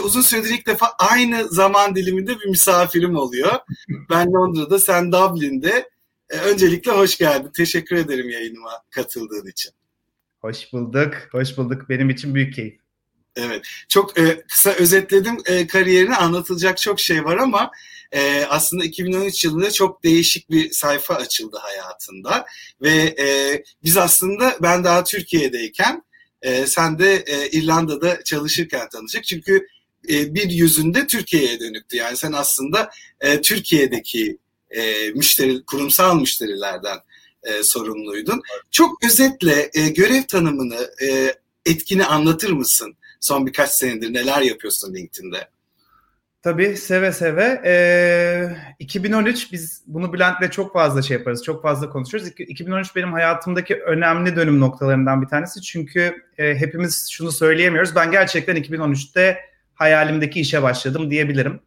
Genco uzun süredir ilk defa aynı zaman diliminde bir misafirim oluyor. Ben Londra'da, sen Dublin'de. E, öncelikle hoş geldin. Teşekkür ederim yayınıma katıldığın için. Hoş bulduk, hoş bulduk. Benim için büyük keyif. Evet, çok e, kısa özetledim e, kariyerini. Anlatılacak çok şey var ama e, aslında 2013 yılında çok değişik bir sayfa açıldı hayatında. Ve e, biz aslında ben daha Türkiye'deyken e, sen de e, İrlanda'da çalışırken tanıştık. Çünkü e, bir yüzünde Türkiye'ye dönüktü. Yani sen aslında e, Türkiye'deki e, müşteri, kurumsal müşterilerden sorumluydun. Çok özetle görev tanımını, etkini anlatır mısın? Son birkaç senedir neler yapıyorsun LinkedIn'de? Tabii seve seve. Ee, 2013 biz bunu Bülent'le çok fazla şey yaparız, çok fazla konuşuyoruz. 2013 benim hayatımdaki önemli dönüm noktalarından bir tanesi. Çünkü e, hepimiz şunu söyleyemiyoruz. Ben gerçekten 2013'te hayalimdeki işe başladım diyebilirim.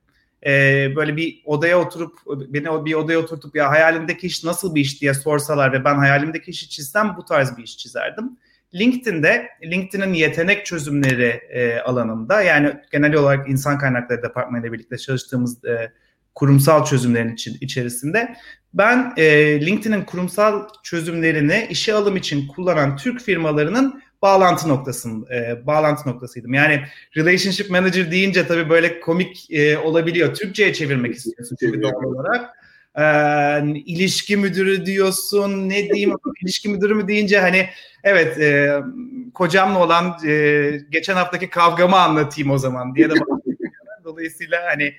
Ee, böyle bir odaya oturup, beni bir odaya oturtup ya hayalimdeki iş nasıl bir iş diye sorsalar ve ben hayalimdeki işi çizsem bu tarz bir iş çizerdim. LinkedIn'de LinkedIn'in yetenek çözümleri e, alanında yani genel olarak insan kaynakları departmanıyla birlikte çalıştığımız e, kurumsal çözümlerin için, içerisinde ben e, LinkedIn'in kurumsal çözümlerini işe alım için kullanan Türk firmalarının bağlantı noktasın e, bağlantı noktasıydım. Yani relationship manager deyince tabii böyle komik e, olabiliyor. Türkçe'ye çevirmek istiyorsun tabii doğal olarak e, ilişki müdürü diyorsun ne diyeyim ilişki müdürü mü deyince hani evet e, kocamla olan e, geçen haftaki kavgamı anlatayım o zaman diye de dolayısıyla hani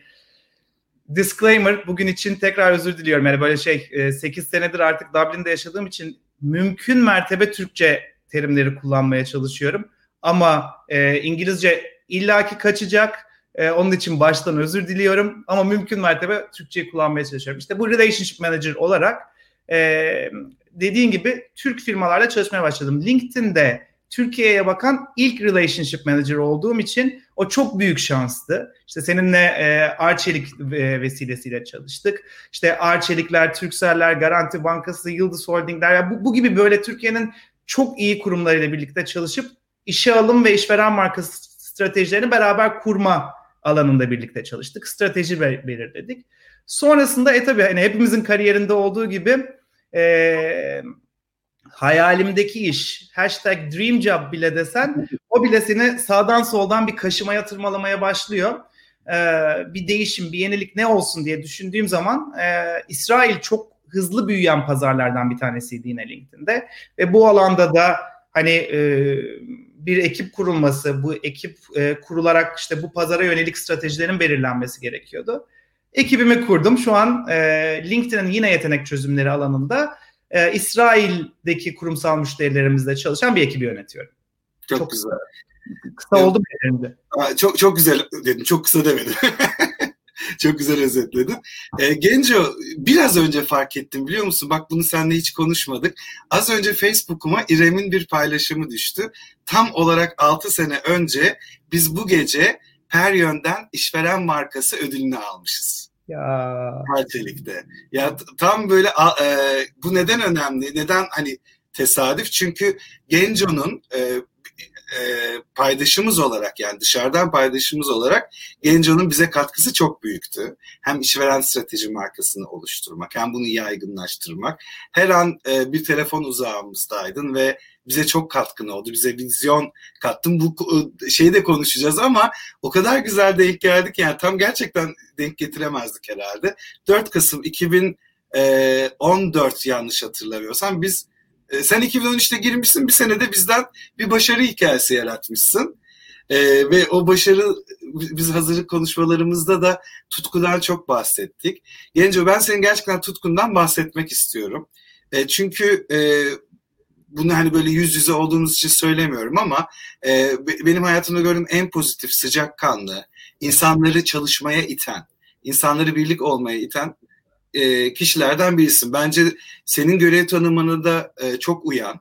disclaimer bugün için tekrar özür diliyorum yani böyle şey e, 8 senedir artık Dublin'de yaşadığım için mümkün mertebe Türkçe terimleri kullanmaya çalışıyorum ama e, İngilizce illaki kaçacak e, onun için baştan özür diliyorum ama mümkün mertebe Türkçeyi kullanmaya çalışıyorum. İşte bu relationship manager olarak e, dediğin gibi Türk firmalarla çalışmaya başladım. LinkedIn'de Türkiye'ye bakan ilk relationship manager olduğum için o çok büyük şanstı. İşte seninle e, Arçelik e, vesilesiyle çalıştık. İşte Arçelikler, Türkseller, Garanti Bankası, Yıldız Holdingler yani bu, bu gibi böyle Türkiye'nin çok iyi kurumlarıyla birlikte çalışıp işe alım ve işveren markası stratejilerini beraber kurma alanında birlikte çalıştık. Strateji belirledik. Sonrasında e tabii hani hepimizin kariyerinde olduğu gibi e, hayalimdeki iş hashtag dream job bile desen o bile seni sağdan soldan bir kaşımaya tırmalamaya başlıyor. Ee, bir değişim, bir yenilik ne olsun diye düşündüğüm zaman e, İsrail çok hızlı büyüyen pazarlardan bir tanesiydi yine LinkedIn'de ve bu alanda da hani e, bir ekip kurulması, bu ekip e, kurularak işte bu pazara yönelik stratejilerin belirlenmesi gerekiyordu. Ekibimi kurdum. Şu an e, LinkedIn'in yine yetenek çözümleri alanında e, İsrail'deki kurumsal müşterilerimizle çalışan bir ekibi yönetiyorum. Çok, çok güzel. Kısa oldu mu? Çok çok güzel dedim. Çok kısa demedim. Çok güzel özetledin. E, Genco biraz önce fark ettim biliyor musun? Bak bunu seninle hiç konuşmadık. Az önce Facebook'uma İrem'in bir paylaşımı düştü. Tam olarak 6 sene önce biz bu gece her yönden işveren markası ödülünü almışız. Ya. Parçelikte. Ya tam böyle e, bu neden önemli? Neden hani tesadüf? Çünkü Genco'nun e, paydaşımız olarak yani dışarıdan paydaşımız olarak Genco'nun bize katkısı çok büyüktü. Hem işveren strateji markasını oluşturmak hem bunu yaygınlaştırmak. Her an e, bir telefon uzağımızdaydın ve bize çok katkın oldu. Bize vizyon kattın. Bu şeyi de konuşacağız ama o kadar güzel denk geldik yani tam gerçekten denk getiremezdik herhalde. 4 Kasım 2014 yanlış hatırlamıyorsam biz e, sen 2013'te girmişsin bir senede bizden bir başarı hikayesi yaratmışsın. E, ve o başarı biz hazırlık konuşmalarımızda da tutkudan çok bahsettik. Genco ben senin gerçekten tutkundan bahsetmek istiyorum. E, çünkü e, bunu hani böyle yüz yüze olduğumuz için söylemiyorum ama e, benim hayatımda gördüğüm en pozitif, sıcakkanlı, insanları çalışmaya iten, insanları birlik olmaya iten e, kişilerden birisin. Bence senin görev tanımını da e, çok uyan.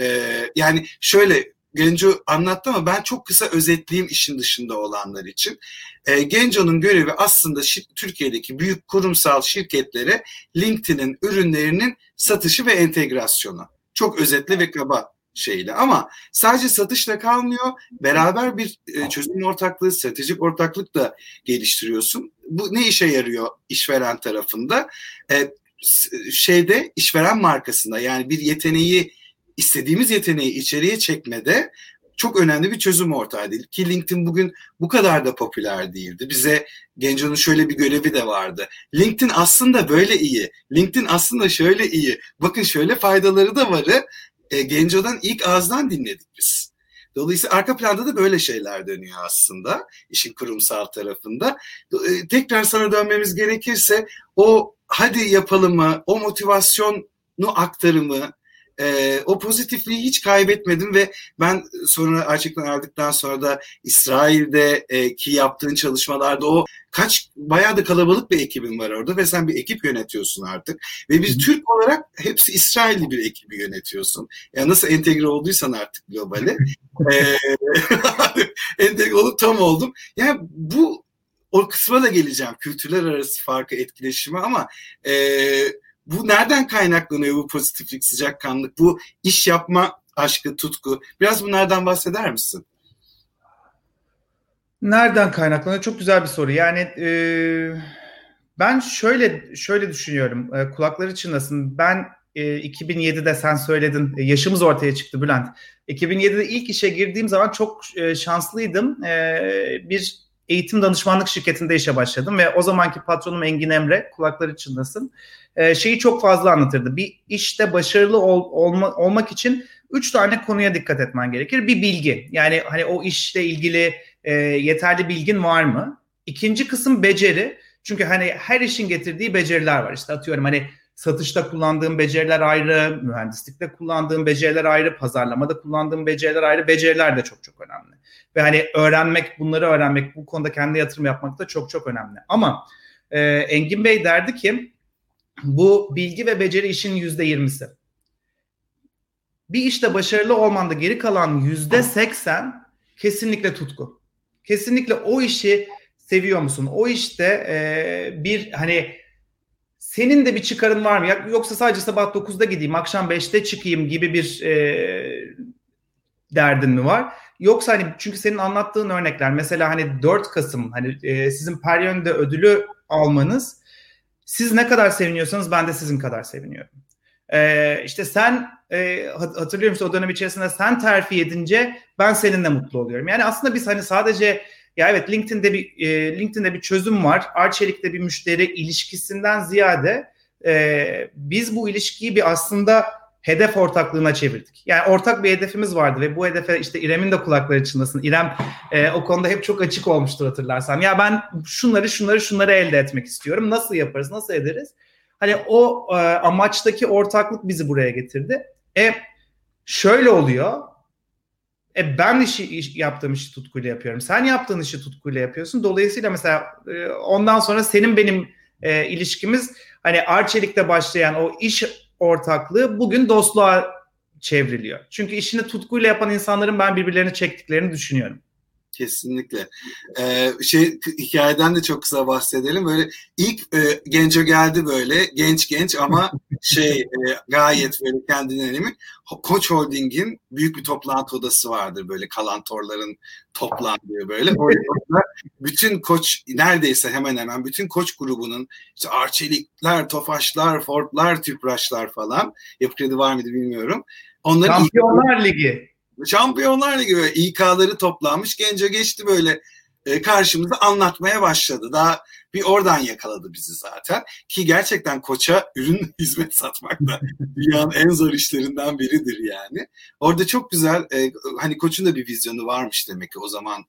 E, yani şöyle Genco anlattı ama ben çok kısa özetleyeyim işin dışında olanlar için. E, Genco'nun görevi aslında şir- Türkiye'deki büyük kurumsal şirketlere LinkedIn'in ürünlerinin satışı ve entegrasyonu. Çok özetli ve kaba şeyle ama sadece satışla kalmıyor. Beraber bir e, çözüm ortaklığı, stratejik ortaklık da geliştiriyorsun. Bu ne işe yarıyor işveren tarafında? E, şeyde işveren markasında yani bir yeteneği istediğimiz yeteneği içeriye çekmede çok önemli bir çözüm ortağı değil. Ki LinkedIn bugün bu kadar da popüler değildi. Bize Genco'nun şöyle bir görevi de vardı. LinkedIn aslında böyle iyi. LinkedIn aslında şöyle iyi. Bakın şöyle faydaları da varı. E, Genco'dan ilk ağızdan dinledik biz. Dolayısıyla arka planda da böyle şeyler dönüyor aslında işin kurumsal tarafında. E, tekrar sana dönmemiz gerekirse o hadi yapalım mı, o motivasyonu aktarımı, e, o pozitifliği hiç kaybetmedim ve ben sonra gerçekten aldıktan sonra da İsrail'de e, ki yaptığın çalışmalarda o kaç bayağı da kalabalık bir ekibin var orada ve sen bir ekip yönetiyorsun artık ve biz Türk olarak hepsi İsrailli bir ekibi yönetiyorsun. Yani nasıl entegre olduysan artık globale e, entegre olup tam oldum. Yani bu o kısma da geleceğim kültürler arası farkı etkileşimi ama eee bu nereden kaynaklanıyor bu pozitiflik, sıcakkanlık, bu iş yapma aşkı, tutku? Biraz bunlardan bahseder misin? Nereden kaynaklanıyor? Çok güzel bir soru. Yani e, ben şöyle şöyle düşünüyorum. E, kulakları çınlasın. Ben e, 2007'de sen söyledin. E, yaşımız ortaya çıktı Bülent. 2007'de ilk işe girdiğim zaman çok e, şanslıydım. E, bir eğitim danışmanlık şirketinde işe başladım ve o zamanki patronum Engin Emre kulakları çınlasın e, şeyi çok fazla anlatırdı. Bir işte başarılı ol, olma, olmak için üç tane konuya dikkat etmen gerekir. Bir bilgi yani hani o işle ilgili e, yeterli bilgin var mı? İkinci kısım beceri. Çünkü hani her işin getirdiği beceriler var. İşte atıyorum hani satışta kullandığım beceriler ayrı, mühendislikte kullandığım beceriler ayrı, pazarlamada kullandığım beceriler ayrı. Beceriler de çok çok önemli. Ve hani öğrenmek, bunları öğrenmek, bu konuda kendi yatırım yapmak da çok çok önemli. Ama e, Engin Bey derdi ki bu bilgi ve beceri işin yüzde yirmisi. Bir işte başarılı olmanda geri kalan yüzde seksen kesinlikle tutku. Kesinlikle o işi seviyor musun? O işte e, bir hani senin de bir çıkarın var mı? Yoksa sadece sabah 9'da gideyim, akşam 5'te çıkayım gibi bir e, derdin mi var? Yoksa hani çünkü senin anlattığın örnekler mesela hani 4 Kasım hani e, sizin Peryon'da ödülü almanız siz ne kadar seviniyorsanız ben de sizin kadar seviniyorum. Ee, işte sen e, hatırlıyor musun o dönem içerisinde sen terfi edince ben seninle mutlu oluyorum. Yani aslında biz hani sadece ya evet LinkedIn'de bir e, LinkedIn'de bir çözüm var. Arçelik'te bir müşteri ilişkisinden ziyade e, biz bu ilişkiyi bir aslında hedef ortaklığına çevirdik. Yani ortak bir hedefimiz vardı ve bu hedefe işte İrem'in de kulakları çınlasın. İrem e, o konuda hep çok açık olmuştur hatırlarsan. Ya ben şunları şunları şunları elde etmek istiyorum. Nasıl yaparız? Nasıl ederiz? Hani o e, amaçtaki ortaklık bizi buraya getirdi. E şöyle oluyor. E ben işi iş, yaptığım işi tutkuyla yapıyorum. Sen yaptığın işi tutkuyla yapıyorsun. Dolayısıyla mesela e, ondan sonra senin benim e, ilişkimiz hani Arçelik'te başlayan o iş ortaklığı bugün dostluğa çevriliyor. Çünkü işini tutkuyla yapan insanların ben birbirlerini çektiklerini düşünüyorum. Kesinlikle. Ee, şey hikayeden de çok kısa bahsedelim. Böyle ilk e, Genco geldi böyle genç genç ama şey e, gayet böyle kendinden emin. Koç Holding'in büyük bir toplantı odası vardır böyle kalantorların toplandığı böyle. Orada bütün koç neredeyse hemen hemen bütün koç grubunun işte Arçelikler, Tofaşlar, Fordlar, Tüpraşlar falan. Yapı kredi var mıydı bilmiyorum. Onların Şampiyonlar Ligi. Şampiyonlar Ligi böyle İK'ları toplanmış. Gence geçti böyle e, karşımıza anlatmaya başladı. Daha bir oradan yakaladı bizi zaten. Ki gerçekten koça ürün hizmet satmak da dünyanın en zor işlerinden biridir yani. Orada çok güzel e, hani koçun da bir vizyonu varmış demek ki o zaman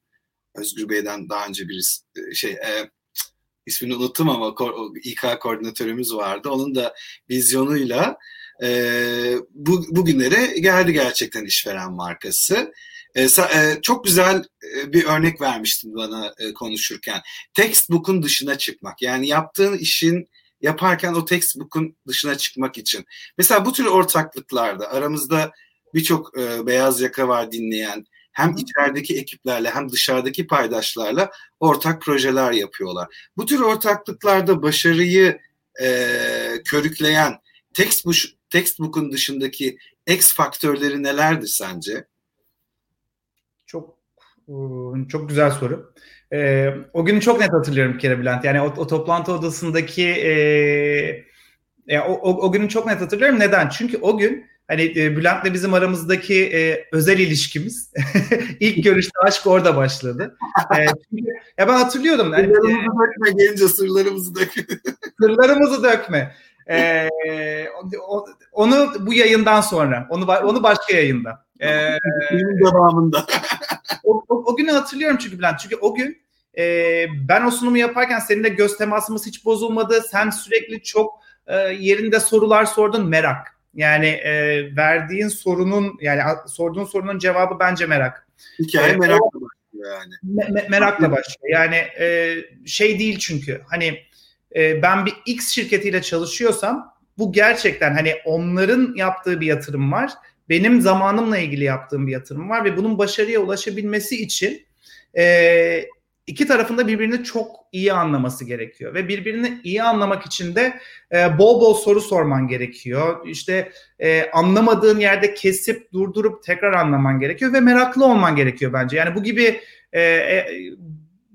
Özgür Bey'den daha önce bir e, şey e, ismini unuttum ama İK koordinatörümüz vardı. Onun da vizyonuyla e, bu, bugünlere geldi gerçekten işveren markası. E, e, çok güzel e, bir örnek vermiştin bana e, konuşurken. Textbook'un dışına çıkmak. Yani yaptığın işin yaparken o textbook'un dışına çıkmak için. Mesela bu tür ortaklıklarda aramızda birçok e, beyaz yaka var dinleyen. Hem içerideki ekiplerle hem dışarıdaki paydaşlarla ortak projeler yapıyorlar. Bu tür ortaklıklarda başarıyı e, körükleyen textbook textbook'un dışındaki X faktörleri nelerdir sence? Çok ıı, çok güzel soru. Ee, o günü çok net hatırlıyorum bir kere Bülent. Yani o, o toplantı odasındaki e, e, o, o, o günü çok net hatırlıyorum. Neden? Çünkü o gün hani e, Bülent'le bizim aramızdaki e, özel ilişkimiz ilk görüşte aşk orada başladı. E, çünkü, ya ben hatırlıyordum. Hani, sırlarımızı e, dökme gelince sırlarımızı dökme. sırlarımızı dökme. E, onu bu yayından sonra, onu onu başka yayında. Ee, devamında. o, o, o günü hatırlıyorum çünkü Bülent. Çünkü o gün e, ben o sunumu yaparken seninle göz temasımız hiç bozulmadı. Sen sürekli çok e, yerinde sorular sordun merak. Yani e, verdiğin sorunun yani sorduğun sorunun cevabı bence merak. Hikaye e, merakla başlıyor yani. Me- me- merakla başlıyor. Yani e, şey değil çünkü hani e, ben bir X şirketiyle çalışıyorsam bu gerçekten hani onların yaptığı bir yatırım var. Benim zamanımla ilgili yaptığım bir yatırım var ve bunun başarıya ulaşabilmesi için e, iki tarafında birbirini çok iyi anlaması gerekiyor ve birbirini iyi anlamak için de e, bol bol soru sorman gerekiyor. İşte e, anlamadığın yerde kesip durdurup tekrar anlaman gerekiyor ve meraklı olman gerekiyor bence. Yani bu gibi e, e,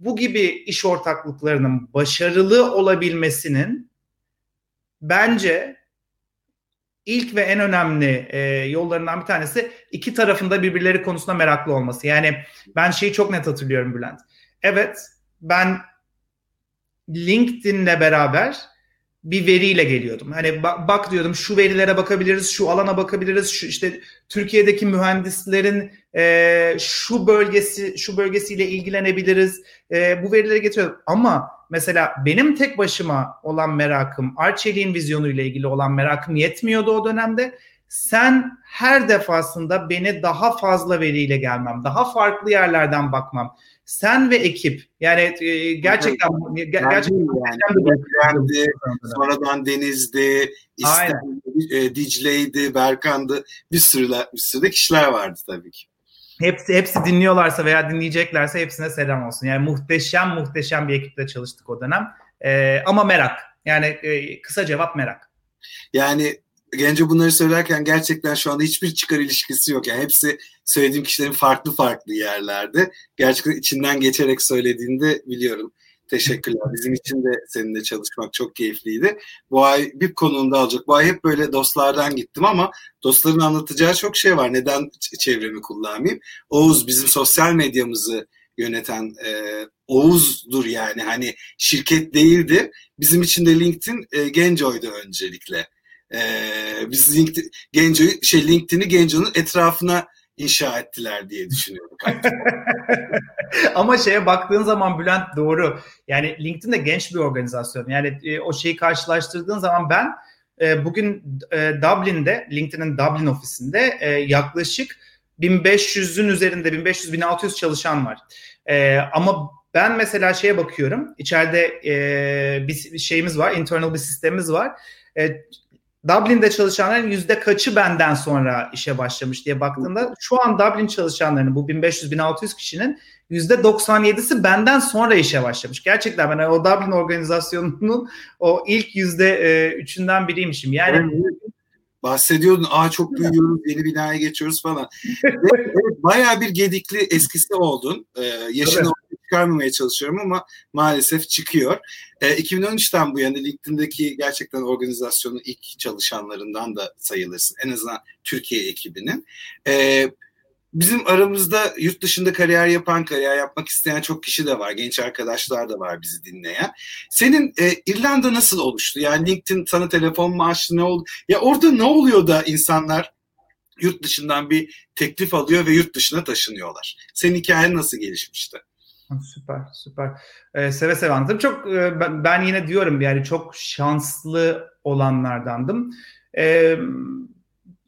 bu gibi iş ortaklıklarının başarılı olabilmesinin bence ilk ve en önemli e, yollarından bir tanesi iki tarafında birbirleri konusunda meraklı olması. Yani ben şeyi çok net hatırlıyorum Bülent evet ben LinkedIn'le beraber bir veriyle geliyordum. Hani bak, bak diyordum şu verilere bakabiliriz, şu alana bakabiliriz, şu işte Türkiye'deki mühendislerin e, şu bölgesi şu bölgesiyle ilgilenebiliriz. E, bu verileri getiriyordum. Ama mesela benim tek başıma olan merakım, Arçelik'in vizyonu ile ilgili olan merakım yetmiyordu o dönemde. Sen her defasında beni daha fazla veriyle gelmem, daha farklı yerlerden bakmam sen ve ekip yani e, gerçekten yani, gerçekten yani. Depremdi, sonradan Deniz'di, e, Dicle'ydi, Berkan'dı bir sürü bir sürü kişiler vardı tabii ki. Hepsi, hepsi dinliyorlarsa veya dinleyeceklerse hepsine selam olsun. Yani muhteşem muhteşem bir ekiple çalıştık o dönem. Ee, ama merak. Yani e, kısa cevap merak. Yani Gence bunları söylerken gerçekten şu anda hiçbir çıkar ilişkisi yok. Yani hepsi söylediğim kişilerin farklı farklı yerlerde. Gerçekten içinden geçerek söylediğini de biliyorum. Teşekkürler. Bizim için de seninle çalışmak çok keyifliydi. Bu ay bir konuğunda alacak. Bu ay hep böyle dostlardan gittim ama dostların anlatacağı çok şey var. Neden çevremi kullanmayayım? Oğuz bizim sosyal medyamızı yöneten e, Oğuz'dur yani. Hani şirket değildi. Bizim için de LinkedIn e, Genco'ydu öncelikle. E, biz LinkedIn, Genco'yu şey LinkedIn'i Genco'nun etrafına inşa ettiler diye düşünüyorum. Ama şeye baktığın zaman Bülent doğru. Yani LinkedIn de genç bir organizasyon. Yani e, o şeyi karşılaştırdığın zaman ben e, bugün e, Dublin'de, LinkedIn'in Dublin ofisinde yaklaşık 1500'ün üzerinde 1500-1600 çalışan var. E, ama ben mesela şeye bakıyorum. İçeride e, bir şeyimiz var, internal bir sistemimiz var. E, Dublin'de çalışanların yüzde kaçı benden sonra işe başlamış diye baktığımda şu an Dublin çalışanlarının bu 1500-1600 kişinin yüzde 97'si benden sonra işe başlamış. Gerçekten ben o Dublin organizasyonunun o ilk yüzde e, üçünden biriymişim. Yani bahsediyordun. Aa çok büyüyoruz, yeni binaya geçiyoruz falan. evet, bayağı bir gedikli eskisi oldun. Ee, yaşını çıkarmamaya çalışıyorum ama maalesef çıkıyor. E, 2013'ten bu yana LinkedIn'deki gerçekten organizasyonun ilk çalışanlarından da sayılırsın. En azından Türkiye ekibinin. E, bizim aramızda yurt dışında kariyer yapan, kariyer yapmak isteyen çok kişi de var. Genç arkadaşlar da var bizi dinleyen. Senin e, İrlanda nasıl oluştu? Yani LinkedIn sana telefon maaşı ne oldu? Ya orada ne oluyor da insanlar yurt dışından bir teklif alıyor ve yurt dışına taşınıyorlar? Senin hikayen nasıl gelişmişti? Süper, süper. Ee, seve seve anladım. Çok e, ben, yine diyorum yani çok şanslı olanlardandım. Ee,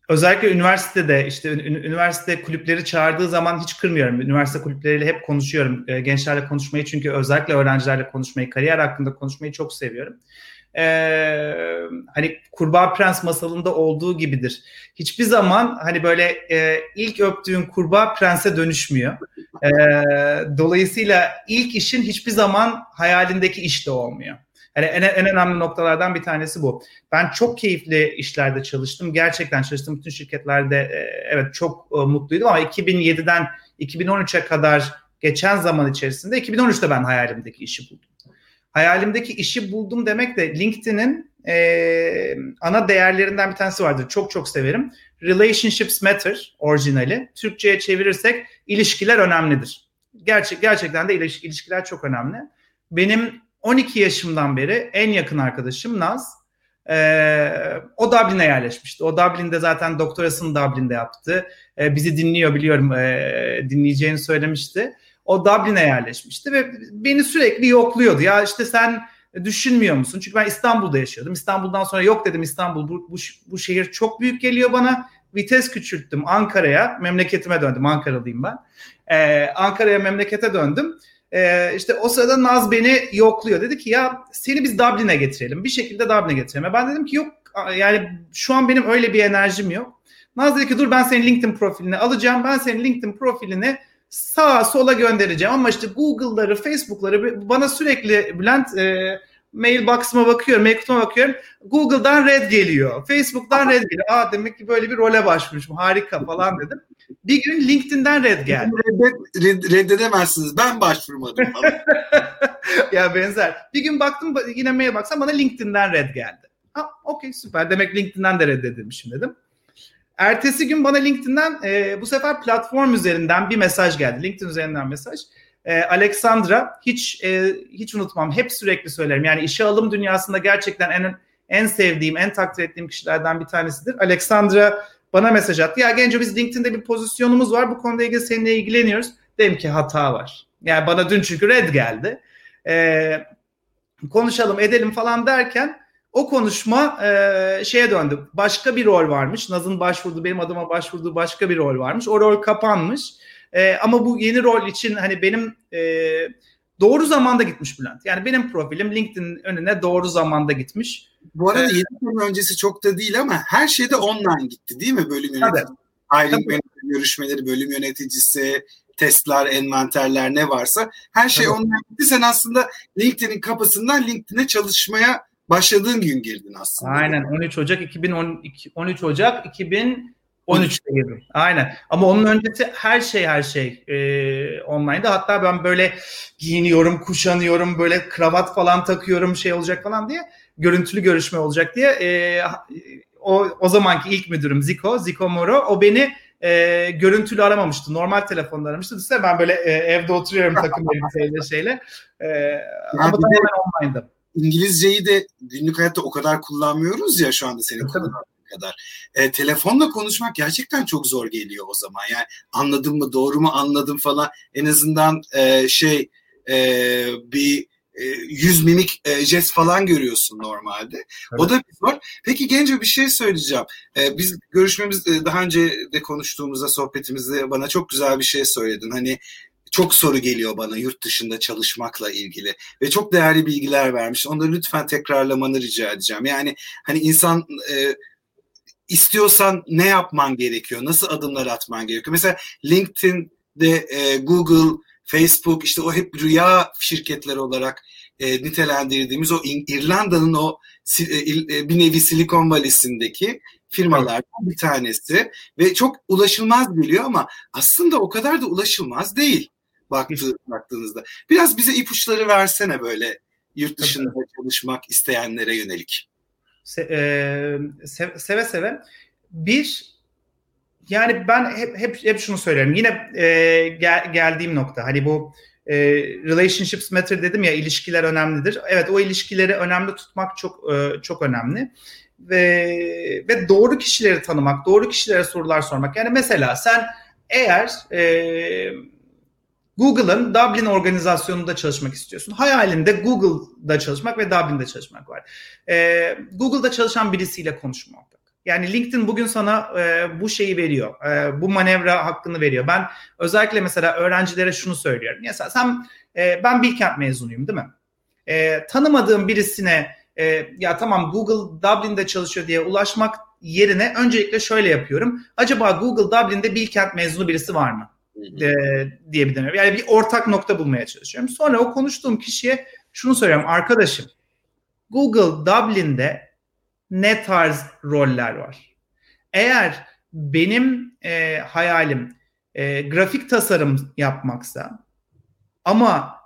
özellikle üniversitede işte üniversite kulüpleri çağırdığı zaman hiç kırmıyorum. Üniversite kulüpleriyle hep konuşuyorum. E, gençlerle konuşmayı çünkü özellikle öğrencilerle konuşmayı, kariyer hakkında konuşmayı çok seviyorum e, hani Kurbağa Prens masalında olduğu gibidir. Hiçbir zaman hani böyle e, ilk öptüğün kurbağa prense dönüşmüyor. E, dolayısıyla ilk işin hiçbir zaman hayalindeki iş de olmuyor. Yani en, en önemli noktalardan bir tanesi bu. Ben çok keyifli işlerde çalıştım. Gerçekten çalıştım. Bütün şirketlerde e, evet çok e, mutluydum ama 2007'den 2013'e kadar geçen zaman içerisinde 2013'te ben hayalimdeki işi buldum. Hayalimdeki işi buldum demek de LinkedIn'in e, ana değerlerinden bir tanesi vardır. Çok çok severim. Relationships matter orijinali. Türkçe'ye çevirirsek ilişkiler önemlidir. Gerçek gerçekten de ilişkiler çok önemli. Benim 12 yaşımdan beri en yakın arkadaşım Naz. Ee, o Dublin'e yerleşmişti. O Dublin'de zaten doktorasını Dublin'de yaptı. Ee, bizi dinliyor biliyorum ee, dinleyeceğini söylemişti. O Dublin'e yerleşmişti ve beni sürekli yokluyordu. Ya işte sen düşünmüyor musun? Çünkü ben İstanbul'da yaşıyordum. İstanbul'dan sonra yok dedim İstanbul bu, bu, bu şehir çok büyük geliyor bana. Vites küçülttüm Ankara'ya. Memleketime döndüm. Ankaralıyım ben. Ee, Ankara'ya memlekete döndüm. Ee, işte o sırada Naz beni yokluyor. Dedi ki ya seni biz Dublin'e getirelim. Bir şekilde Dublin'e getirelim. Ben dedim ki yok yani şu an benim öyle bir enerjim yok. Naz dedi ki dur ben senin LinkedIn profilini alacağım. Ben senin LinkedIn profilini sağa sola göndereceğim ama işte Google'ları, Facebook'ları bana sürekli Bülent e, mailbox'ıma bakıyorum, mail kutuma bakıyorum. Google'dan red geliyor. Facebook'tan red geliyor. Aa demek ki böyle bir role başvurmuşum. Harika falan dedim. Bir gün LinkedIn'den red geldi. Reddet, red, reddedemezsiniz. Ben başvurmadım ya benzer. Bir gün baktım yine mail baksam bana LinkedIn'den red geldi. Ha okey süper. Demek LinkedIn'den de reddedilmişim dedim. Ertesi gün bana LinkedIn'den e, bu sefer platform üzerinden bir mesaj geldi. LinkedIn üzerinden mesaj. E, Alexandra hiç e, hiç unutmam. Hep sürekli söylerim. Yani işe alım dünyasında gerçekten en en sevdiğim, en takdir ettiğim kişilerden bir tanesidir. Alexandra bana mesaj attı. Ya Genco biz LinkedIn'de bir pozisyonumuz var. Bu konuda ilgili seninle ilgileniyoruz. Dedim ki hata var. Yani bana dün çünkü red geldi. E, konuşalım edelim falan derken o konuşma e, şeye döndü. Başka bir rol varmış. Naz'ın başvurduğu, benim adıma başvurduğu başka bir rol varmış. O rol kapanmış. E, ama bu yeni rol için hani benim e, doğru zamanda gitmiş Bülent. Yani benim profilim LinkedIn önüne doğru zamanda gitmiş. Bu arada ee, 7 sene öncesi çok da değil ama her şey de online gitti değil mi bölüm yöneticisi? Hiring görüşmeleri, bölüm yöneticisi, testler, envanterler ne varsa her şey Tabii. online gitti. Sen aslında LinkedIn'in kapısından LinkedIn'e çalışmaya başladığın gün girdin aslında. Aynen 13 Ocak 2012 13 Ocak 2013'te girdim. Aynen. Ama onun öncesi her şey her şey e, online'da. Hatta ben böyle giyiniyorum, kuşanıyorum, böyle kravat falan takıyorum şey olacak falan diye görüntülü görüşme olacak diye e, o, o zamanki ilk müdürüm Zico, Zico Moro o beni e, görüntülü aramamıştı. Normal telefonla aramıştı. Düşünsene ben böyle e, evde oturuyorum takım elbiseyle şeyle. E, ama tamamen online'da. İngilizceyi de günlük hayatta o kadar kullanmıyoruz ya şu anda senin kullandığın kadar. E, telefonla konuşmak gerçekten çok zor geliyor o zaman. Yani anladım mı doğru mu anladım falan en azından e, şey e, bir e, yüz mimik e, jest falan görüyorsun normalde. Evet. O da bir zor. Peki Genco bir şey söyleyeceğim. E, biz görüşmemiz e, daha önce de konuştuğumuzda sohbetimizde bana çok güzel bir şey söyledin. Hani çok soru geliyor bana yurt dışında çalışmakla ilgili ve çok değerli bilgiler vermiş. Onları lütfen tekrarlamanı rica edeceğim. Yani hani insan e, istiyorsan ne yapman gerekiyor? Nasıl adımlar atman gerekiyor? Mesela LinkedIn'de e, Google, Facebook işte o hep rüya şirketleri olarak e, nitelendirdiğimiz o İrlanda'nın o e, e, bir nevi Silikon Valisi'ndeki firmalardan bir tanesi ve çok ulaşılmaz geliyor ama aslında o kadar da ulaşılmaz değil baktı, baktığınızda. Biraz bize ipuçları versene böyle yurt dışında evet. çalışmak isteyenlere yönelik. Se, e, seve seve. Bir, yani ben hep hep, hep şunu söylerim. Yine e, gel, geldiğim nokta hani bu e, relationships matter dedim ya ilişkiler önemlidir. Evet o ilişkileri önemli tutmak çok e, çok önemli ve ve doğru kişileri tanımak, doğru kişilere sorular sormak. Yani mesela sen eğer e, Google'ın Dublin organizasyonunda çalışmak istiyorsun. Hayalinde Google'da çalışmak ve Dublin'de çalışmak var. Ee, Google'da çalışan birisiyle konuşmak. Yani LinkedIn bugün sana e, bu şeyi veriyor. E, bu manevra hakkını veriyor. Ben özellikle mesela öğrencilere şunu söylüyorum. Mesela sen e, ben Bilkent mezunuyum değil mi? E, tanımadığım birisine e, ya tamam Google Dublin'de çalışıyor diye ulaşmak yerine öncelikle şöyle yapıyorum. Acaba Google Dublin'de Bilkent mezunu birisi var mı? E, diyebilirim. Yani bir ortak nokta bulmaya çalışıyorum. Sonra o konuştuğum kişiye şunu söylüyorum. Arkadaşım Google Dublin'de ne tarz roller var? Eğer benim e, hayalim e, grafik tasarım yapmaksa ama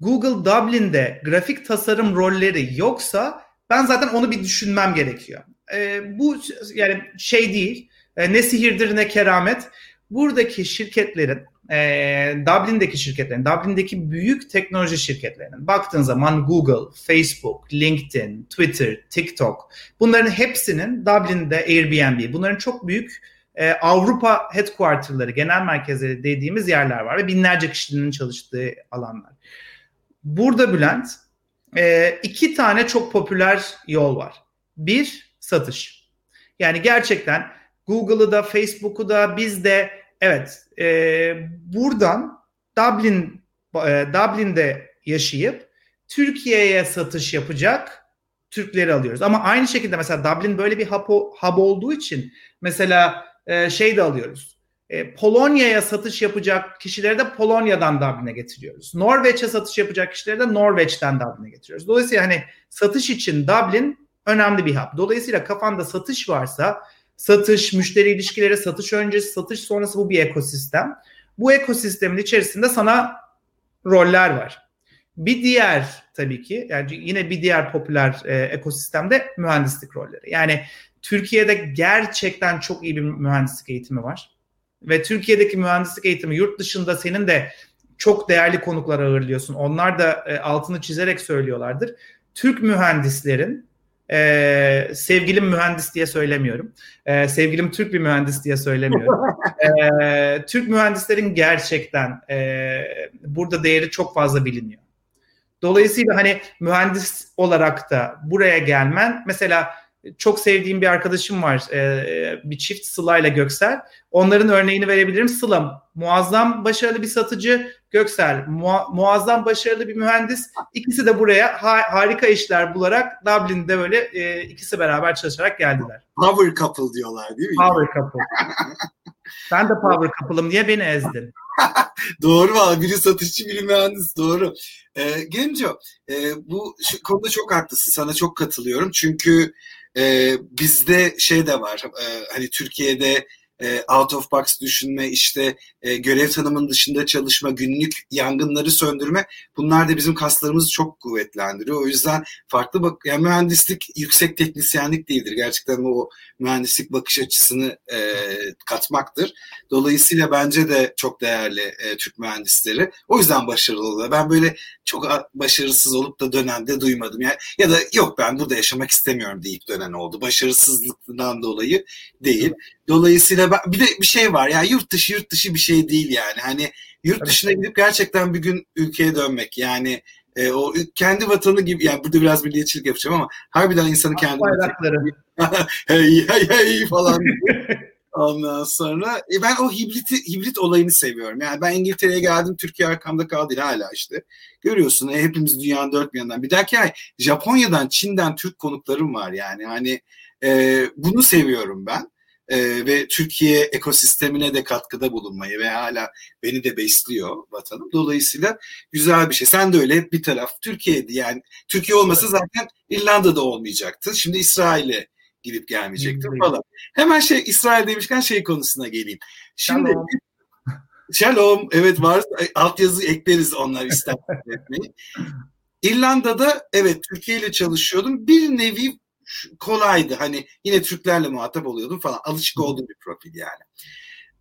Google Dublin'de grafik tasarım rolleri yoksa ben zaten onu bir düşünmem gerekiyor. E, bu yani şey değil, e, ne sihirdir ne keramet. Buradaki şirketlerin e, Dublin'deki şirketlerin, Dublin'deki büyük teknoloji şirketlerinin baktığın zaman Google, Facebook, LinkedIn, Twitter, TikTok bunların hepsinin Dublin'de Airbnb bunların çok büyük e, Avrupa headquarter'ları, genel merkezleri dediğimiz yerler var ve binlerce kişinin çalıştığı alanlar. Burada Bülent e, iki tane çok popüler yol var. Bir, satış. Yani gerçekten Google'ı da Facebook'u da biz de evet e, buradan Dublin e, Dublin'de yaşayıp Türkiye'ye satış yapacak Türkleri alıyoruz. Ama aynı şekilde mesela Dublin böyle bir hub, hub olduğu için mesela e, şey de alıyoruz. E, Polonya'ya satış yapacak kişileri de Polonya'dan Dublin'e getiriyoruz. Norveç'e satış yapacak kişileri de Norveç'ten Dublin'e getiriyoruz. Dolayısıyla hani satış için Dublin önemli bir hub. Dolayısıyla kafanda satış varsa satış, müşteri ilişkileri, satış öncesi, satış sonrası bu bir ekosistem. Bu ekosistemin içerisinde sana roller var. Bir diğer tabii ki yani yine bir diğer popüler e, ekosistemde mühendislik rolleri. Yani Türkiye'de gerçekten çok iyi bir mühendislik eğitimi var. Ve Türkiye'deki mühendislik eğitimi yurt dışında senin de çok değerli konuklar ağırlıyorsun. Onlar da e, altını çizerek söylüyorlardır. Türk mühendislerin e, sevgilim mühendis diye söylemiyorum. E, sevgilim Türk bir mühendis diye söylemiyorum. e, Türk mühendislerin gerçekten e, burada değeri çok fazla biliniyor. Dolayısıyla hani mühendis olarak da buraya gelmen mesela çok sevdiğim bir arkadaşım var. E, bir çift Sıla ile Göksel. Onların örneğini verebilirim. Sıla muazzam başarılı bir satıcı. Göksel mua, muazzam başarılı bir mühendis. İkisi de buraya ha, harika işler bularak Dublin'de böyle e, ikisi beraber çalışarak geldiler. Power couple diyorlar değil mi? Power couple. ben de power couple'ım diye beni ezdin. doğru valla biri satışçı biri mühendis doğru. Ee, Genco e, bu konuda çok haklısın sana çok katılıyorum çünkü e, bizde şey de var e, hani Türkiye'de e, out of box düşünme, işte e, görev tanımının dışında çalışma, günlük yangınları söndürme bunlar da bizim kaslarımızı çok kuvvetlendiriyor. O yüzden farklı bak yani mühendislik yüksek teknisyenlik değildir. Gerçekten o mühendislik bakış açısını e, katmaktır. Dolayısıyla bence de çok değerli e, Türk mühendisleri. O yüzden başarılı oluyor. Ben böyle çok başarısız olup da dönen de duymadım. Yani, ya da yok ben burada yaşamak istemiyorum deyip dönen oldu. Başarısızlıktan dolayı değil. Dolayısıyla ben, bir de bir şey var yani yurt dışı yurt dışı bir şey değil yani. Hani yurt dışına gidip gerçekten bir gün ülkeye dönmek yani e, o kendi vatanı gibi yani burada biraz milliyetçilik yapacağım ama harbiden insanı kendi bayrakları hey hey hey falan Ondan sonra e ben o hibrit hibrit olayını seviyorum. Yani ben İngiltere'ye geldim, Türkiye arkamda kaldı değil hala işte. Görüyorsun e, hepimiz dünyanın dört bir yanından. Bir dahaki ay Japonya'dan, Çin'den Türk konuklarım var yani. Hani e, bunu seviyorum ben e, ve Türkiye ekosistemine de katkıda bulunmayı ve hala beni de besliyor vatanım. Dolayısıyla güzel bir şey. Sen de öyle bir taraf Türkiye'di yani. Türkiye olmasa zaten İrlanda'da olmayacaktı. Şimdi İsrail'e gidip gelmeyecektim falan. Hemen şey İsrail demişken şey konusuna geleyim. Şimdi Shalom. Shalom. Evet var. Altyazı ekleriz onlar ister etmeyi. İrlanda'da evet Türkiye ile çalışıyordum. Bir nevi kolaydı. Hani yine Türklerle muhatap oluyordum falan. Alışık olduğum bir profil yani.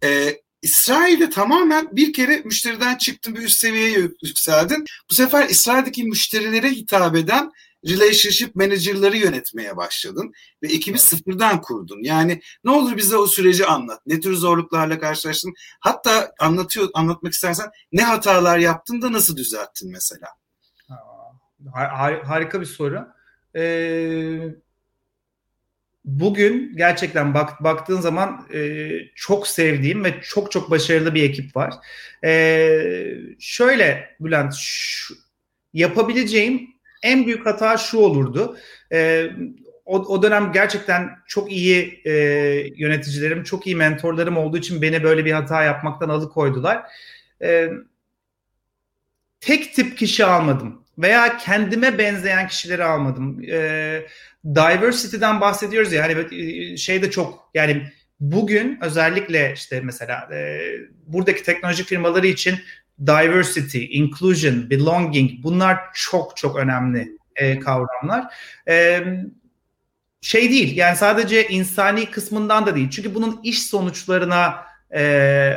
Ee, İsrail'de tamamen bir kere müşteriden çıktın bir üst seviyeye yükseldin. Bu sefer İsrail'deki müşterilere hitap eden relationship manager'ları yönetmeye başladın ve ekibi sıfırdan kurdun. Yani ne olur bize o süreci anlat. Ne tür zorluklarla karşılaştın? Hatta anlatıyor anlatmak istersen ne hatalar yaptın da nasıl düzelttin mesela? Har- harika bir soru. Ee, bugün gerçekten bak, baktığın zaman e, çok sevdiğim ve çok çok başarılı bir ekip var. E, şöyle Bülent, şu, yapabileceğim en büyük hata şu olurdu. E, o, o dönem gerçekten çok iyi e, yöneticilerim, çok iyi mentorlarım olduğu için beni böyle bir hata yapmaktan alıkoydular. E, tek tip kişi almadım veya kendime benzeyen kişileri almadım. E, diversity'den bahsediyoruz ya hani şey de çok yani bugün özellikle işte mesela e, buradaki teknoloji firmaları için diversity, inclusion, belonging bunlar çok çok önemli e, kavramlar. E, şey değil yani sadece insani kısmından da değil. Çünkü bunun iş sonuçlarına e,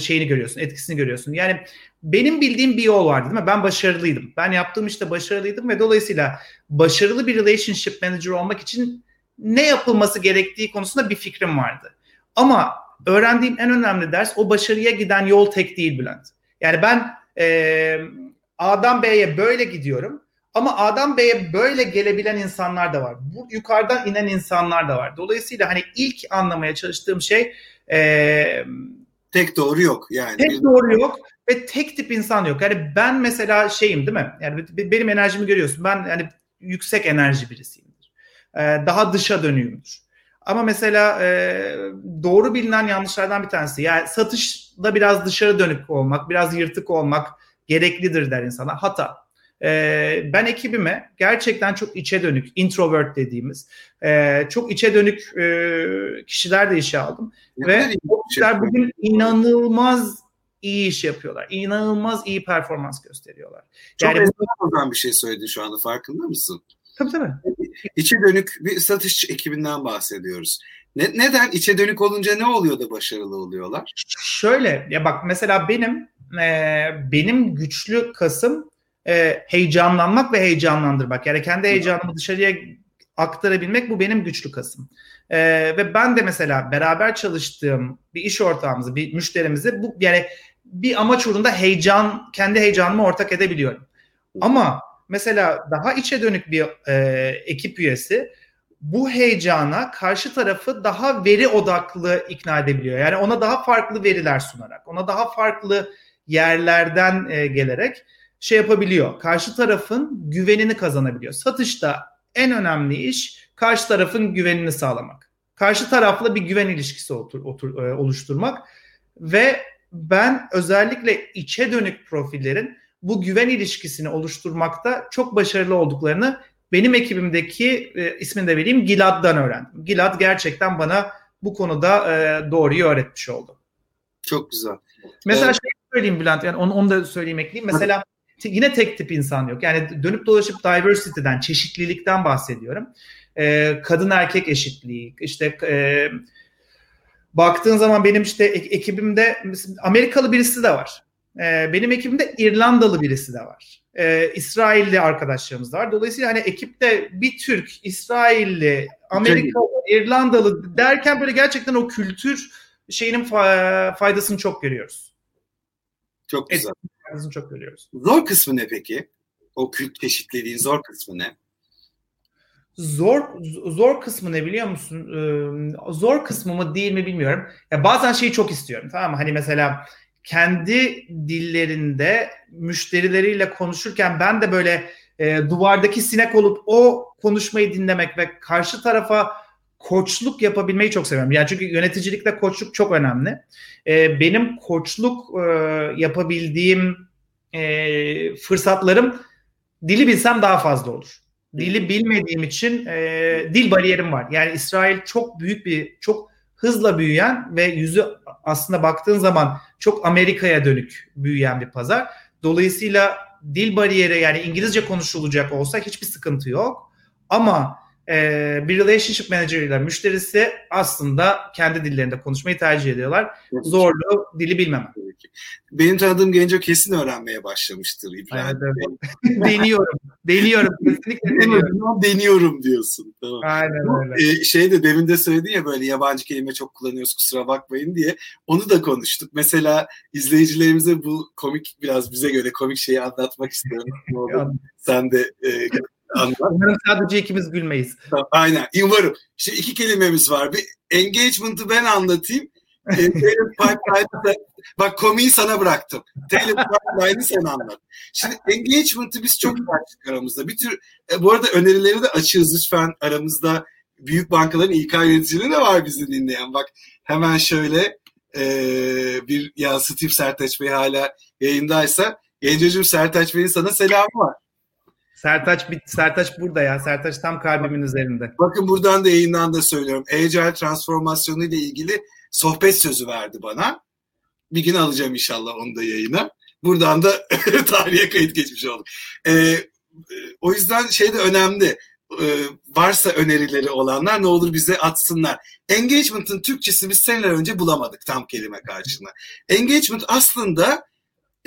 şeyini görüyorsun, etkisini görüyorsun. Yani benim bildiğim bir yol vardı değil mi? Ben başarılıydım. Ben yaptığım işte başarılıydım ve dolayısıyla başarılı bir relationship manager olmak için ne yapılması gerektiği konusunda bir fikrim vardı. Ama öğrendiğim en önemli ders o başarıya giden yol tek değil Bülent. Yani ben e, A'dan B'ye böyle gidiyorum ama A'dan B'ye böyle gelebilen insanlar da var. Bu yukarıdan inen insanlar da var. Dolayısıyla hani ilk anlamaya çalıştığım şey e, tek doğru yok yani. Tek doğru yok ve tek tip insan yok. Yani ben mesela şeyim değil mi? Yani benim enerjimi görüyorsun. Ben yani yüksek enerji birisiyimdir. Ee, daha dışa dönüyümdür. Ama mesela e, doğru bilinen yanlışlardan bir tanesi. Yani satışda biraz dışarı dönük olmak, biraz yırtık olmak gereklidir der insana. Hata. E, ben ekibime gerçekten çok içe dönük, introvert dediğimiz, e, çok içe dönük e, kişiler de işe aldım. Ne Ve o kişiler bugün inanılmaz iyi iş yapıyorlar. İnanılmaz iyi performans gösteriyorlar. Çok yani bu... bir şey söyledin şu anda farkında mısın? Tabii tabii. İçe dönük bir satış ekibinden bahsediyoruz. Ne, neden içe dönük olunca ne oluyor da başarılı oluyorlar? Şöyle ya bak mesela benim e, benim güçlü kasım e, heyecanlanmak ve heyecanlandırmak. Yani kendi heyecanımı dışarıya aktarabilmek bu benim güçlü kasım. E, ve ben de mesela beraber çalıştığım bir iş ortağımızı, bir müşterimizi bu yani bir amaç uğrunda heyecan, kendi heyecanımı ortak edebiliyorum. Ama mesela daha içe dönük bir e, ekip üyesi bu heyecana karşı tarafı daha veri odaklı ikna edebiliyor. Yani ona daha farklı veriler sunarak, ona daha farklı yerlerden e, gelerek şey yapabiliyor. Karşı tarafın güvenini kazanabiliyor. Satışta en önemli iş karşı tarafın güvenini sağlamak. Karşı tarafla bir güven ilişkisi otur, otur, e, oluşturmak ve ben özellikle içe dönük profillerin bu güven ilişkisini oluşturmakta çok başarılı olduklarını benim ekibimdeki e, ismini de vereyim Gilad'dan öğrendim. Gilad gerçekten bana bu konuda e, doğruyu öğretmiş oldu. Çok güzel. Mesela evet. şey söyleyeyim Bülent yani onu, onu da söyleyeyim ekleyeyim. Mesela yine tek tip insan yok. Yani dönüp dolaşıp diversity'den, çeşitlilikten bahsediyorum. Ee, kadın erkek eşitliği, işte e, baktığın zaman benim işte ekibimde Amerikalı birisi de var. Ee, benim ekibimde İrlandalı birisi de var. Ee, İsrailli arkadaşlarımız da var. Dolayısıyla hani ekipte bir Türk, İsrailli, Amerikalı, İrlandalı derken böyle gerçekten o kültür şeyinin faydasını çok görüyoruz. Çok güzel. Faydasını çok görüyoruz. Zor kısmı ne peki? O kült çeşitliliğin zor kısmı ne? Zor zor kısmı ne biliyor musun? Ee, zor kısmı mı değil mi bilmiyorum. Ya bazen şeyi çok istiyorum tamam mı? Hani mesela kendi dillerinde müşterileriyle konuşurken ben de böyle e, duvardaki sinek olup o konuşmayı dinlemek ve karşı tarafa koçluk yapabilmeyi çok seviyorum. Yani çünkü yöneticilikte koçluk çok önemli. E, benim koçluk e, yapabildiğim e, fırsatlarım dili bilsem daha fazla olur. Dili bilmediğim için e, dil bariyerim var. Yani İsrail çok büyük bir, çok hızla büyüyen ve yüzü aslında baktığın zaman çok Amerika'ya dönük büyüyen bir pazar. Dolayısıyla dil bariyeri yani İngilizce konuşulacak olsa hiçbir sıkıntı yok. Ama e, bir relationship manager ile müşterisi aslında kendi dillerinde konuşmayı tercih ediyorlar. Zorlu dili bilmemem. Benim tanıdığım Genco kesin öğrenmeye başlamıştır İbrahim. Evet, evet. deniyorum. Deniyorum. Kesinlikle deniyorum. deniyorum diyorsun. Tamam. Aynen öyle. Ee, şey de demin de söyledin ya böyle yabancı kelime çok kullanıyoruz kusura bakmayın diye. Onu da konuştuk. Mesela izleyicilerimize bu komik biraz bize göre komik şeyi anlatmak istiyorum. Sen de e, Umarım sadece ikimiz gülmeyiz. Aynen. Umarım. İşte iki kelimemiz var. Bir engagement'ı ben anlatayım. E, bak komiği sana bıraktım. Taylor Pipeline'ı sen anlat. Şimdi engagement'ı biz çok tartıştık aramızda. Bir tür, e, bu arada önerileri de açığız lütfen aramızda. Büyük bankaların İK yöneticileri de var bizi dinleyen. Bak hemen şöyle e, bir yansıtayım Sertaç Bey hala yayındaysa Gencocuğum Sertaç Bey'in sana selamı var. Sertaç bit Sertaç burada ya. Sertaç tam kalbimin üzerinde. Bakın buradan da yayından da söylüyorum. Agile transformasyonu ile ilgili sohbet sözü verdi bana. Bir gün alacağım inşallah onu da yayına. Buradan da tarihe kayıt geçmiş olduk. Ee, o yüzden şey de önemli. Ee, varsa önerileri olanlar ne olur bize atsınlar. Engagement'ın Türkçesi biz seneler önce bulamadık tam kelime karşılığında. Engagement aslında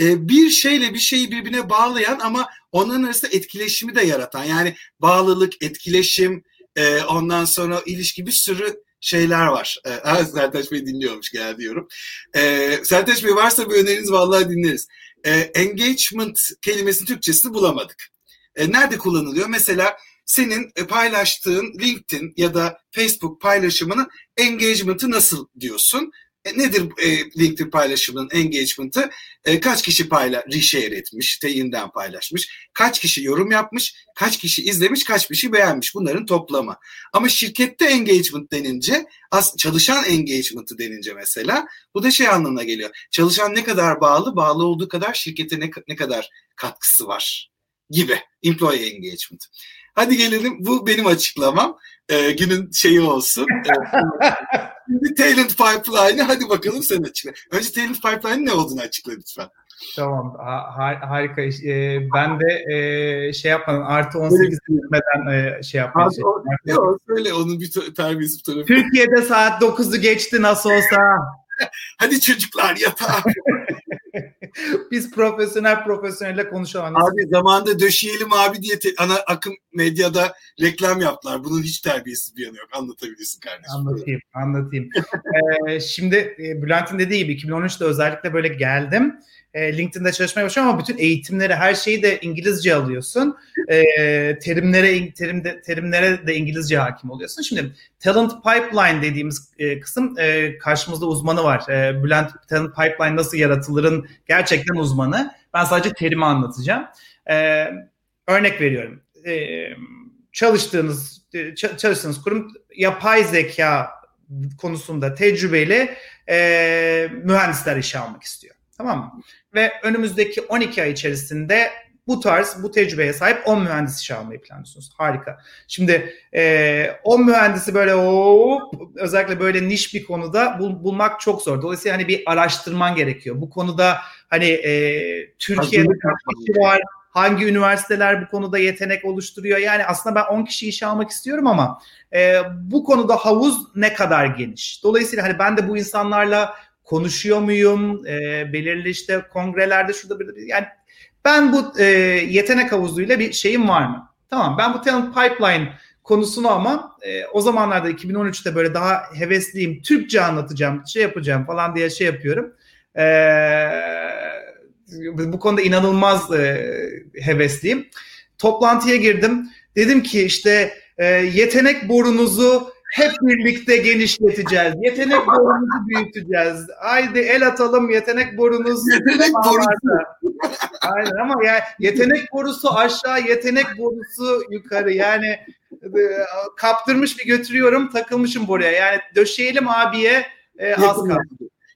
e, bir şeyle bir şeyi birbirine bağlayan ama onların arasında etkileşimi de yaratan. Yani bağlılık, etkileşim, e, ondan sonra ilişki bir sürü şeyler var. E, Sertaç Bey dinliyormuş gel diyorum. E, Bey varsa bir öneriniz vallahi dinleriz. E, engagement kelimesinin Türkçesini bulamadık. E, nerede kullanılıyor? Mesela senin paylaştığın LinkedIn ya da Facebook paylaşımının engagement'ı nasıl diyorsun? E, nedir e, LinkedIn paylaşımının engagement'ı? E, kaç kişi payla reshare etmiş, teyinden paylaşmış, kaç kişi yorum yapmış, kaç kişi izlemiş, kaç kişi beğenmiş bunların toplamı. Ama şirkette engagement denince, as, çalışan engagement'ı denince mesela bu da şey anlamına geliyor. Çalışan ne kadar bağlı, bağlı olduğu kadar şirkete ne, ne kadar katkısı var gibi. Employee engagement. Hadi gelelim bu benim açıklamam. Ee, günün şeyi olsun. Şimdi Talent Pipeline'ı hadi bakalım sen açıkla. Önce Talent Pipeline'ın ne olduğunu açıkla lütfen. Tamam ha, harika. Ee, ben de e, şey yapmadan artı 18 gitmeden e, şey yapmaya Abi, o, yok, söyle onun bir terbiyesi tarafı. Türkiye'de saat 9'u geçti nasıl olsa. Hadi çocuklar yatağa. Biz profesyonel profesyonelle konuşalım. Abi zamanda döşeyelim abi diye te- ana akım medyada reklam yaptılar. Bunun hiç terbiyesiz bir yanı yok. Anlatabilirsin kardeşim. Anlatayım, anlatayım. ee, şimdi e, Bülent'in dediği gibi 2013'te özellikle böyle geldim. E, LinkedIn'de çalışmaya başlıyorum ama bütün eğitimleri, her şeyi de İngilizce alıyorsun. E, terimlere terim terimlere de İngilizce hakim oluyorsun. Şimdi Talent Pipeline dediğimiz e, kısım e, karşımızda uzmanı var. E, Bülent Talent Pipeline nasıl yaratılırın gerçekten uzmanı. Ben sadece terimi anlatacağım. E, örnek veriyorum. E, çalıştığınız çalıştığınız kurum yapay zeka konusunda tecrübeli e, mühendisler işe almak istiyor. Tamam mı? Ve önümüzdeki 12 ay içerisinde bu tarz, bu tecrübeye sahip 10 mühendis işe almayı planlıyorsunuz. Harika. Şimdi e, 10 mühendisi böyle hop, özellikle böyle niş bir konuda bul, bulmak çok zor. Dolayısıyla hani bir araştırman gerekiyor. Bu konuda hani e, Türkiye'de kaç kişi var, hangi üniversiteler bu konuda yetenek oluşturuyor. Yani aslında ben 10 kişi işe almak istiyorum ama e, bu konuda havuz ne kadar geniş. Dolayısıyla hani ben de bu insanlarla konuşuyor muyum? E, belirli işte kongrelerde şurada bir yani ben bu e, yetenek havuzuyla bir şeyim var mı? Tamam ben bu talent pipeline konusunu ama e, o zamanlarda 2013'te böyle daha hevesliyim. Türkçe anlatacağım, şey yapacağım falan diye şey yapıyorum. E, bu konuda inanılmaz e, hevesliyim. Toplantıya girdim. Dedim ki işte e, yetenek borunuzu hep birlikte genişleteceğiz. Yetenek borumuzu büyüteceğiz. Haydi el atalım yetenek borunuz. Yetenek borusu. Aynen ama ya yetenek borusu aşağı, yetenek borusu yukarı. Yani e, kaptırmış bir götürüyorum, takılmışım buraya. Yani döşeyelim abiye e, az kaldı.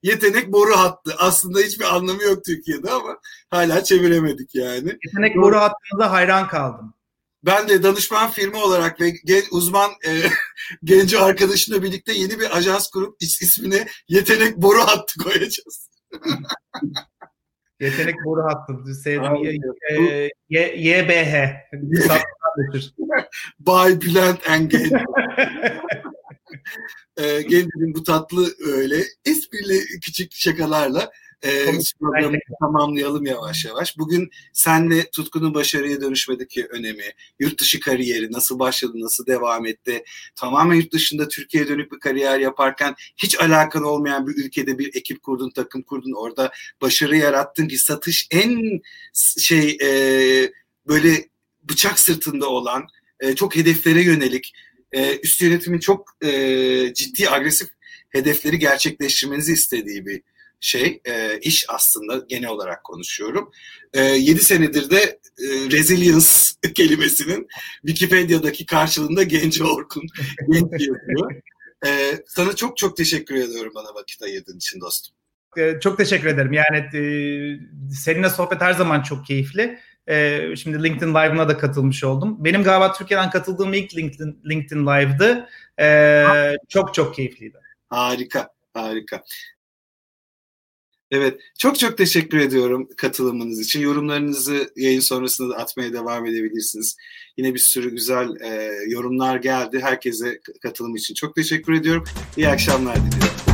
Yetenek boru hattı. Aslında hiçbir anlamı yok Türkiye'de ama hala çeviremedik yani. Yetenek boru hattına hayran kaldım ben de danışman firma olarak ve gen, uzman e, genci arkadaşımla birlikte yeni bir ajans kurup is, ismine yetenek boru hattı koyacağız. yetenek boru hattı. Y, YBH. Bay Bülent Engel. e, Gençlerin bu tatlı öyle esprili küçük şakalarla e, programı tamamlayalım yavaş yavaş. Bugün senle Tutkunun başarıya dönüşmedeki önemi, yurt dışı kariyeri nasıl başladı, nasıl devam etti, tamamen yurt dışında Türkiye'ye dönük bir kariyer yaparken hiç alakan olmayan bir ülkede bir ekip kurdun, takım kurdun, orada başarı yarattın ki satış en şey e, böyle bıçak sırtında olan, e, çok hedeflere yönelik, e, üst yönetimin çok e, ciddi agresif hedefleri gerçekleştirmenizi istediği bir şey e, iş aslında genel olarak konuşuyorum. E, 7 senedir de e, resilience kelimesinin Wikipedia'daki karşılığında Genci Orkun genç yapıyor. E, sana çok çok teşekkür ediyorum bana vakit ayırdığın için dostum. e, çok teşekkür ederim. Yani e, seninle sohbet her zaman çok keyifli. E, şimdi LinkedIn Live'ına da katılmış oldum. Benim galiba Türkiye'den katıldığım ilk LinkedIn, LinkedIn Live'dı. E, çok çok keyifliydi. Harika, harika. Evet, çok çok teşekkür ediyorum katılımınız için. Yorumlarınızı yayın sonrasında da atmaya devam edebilirsiniz. Yine bir sürü güzel e, yorumlar geldi. Herkese katılım için çok teşekkür ediyorum. İyi akşamlar diliyorum.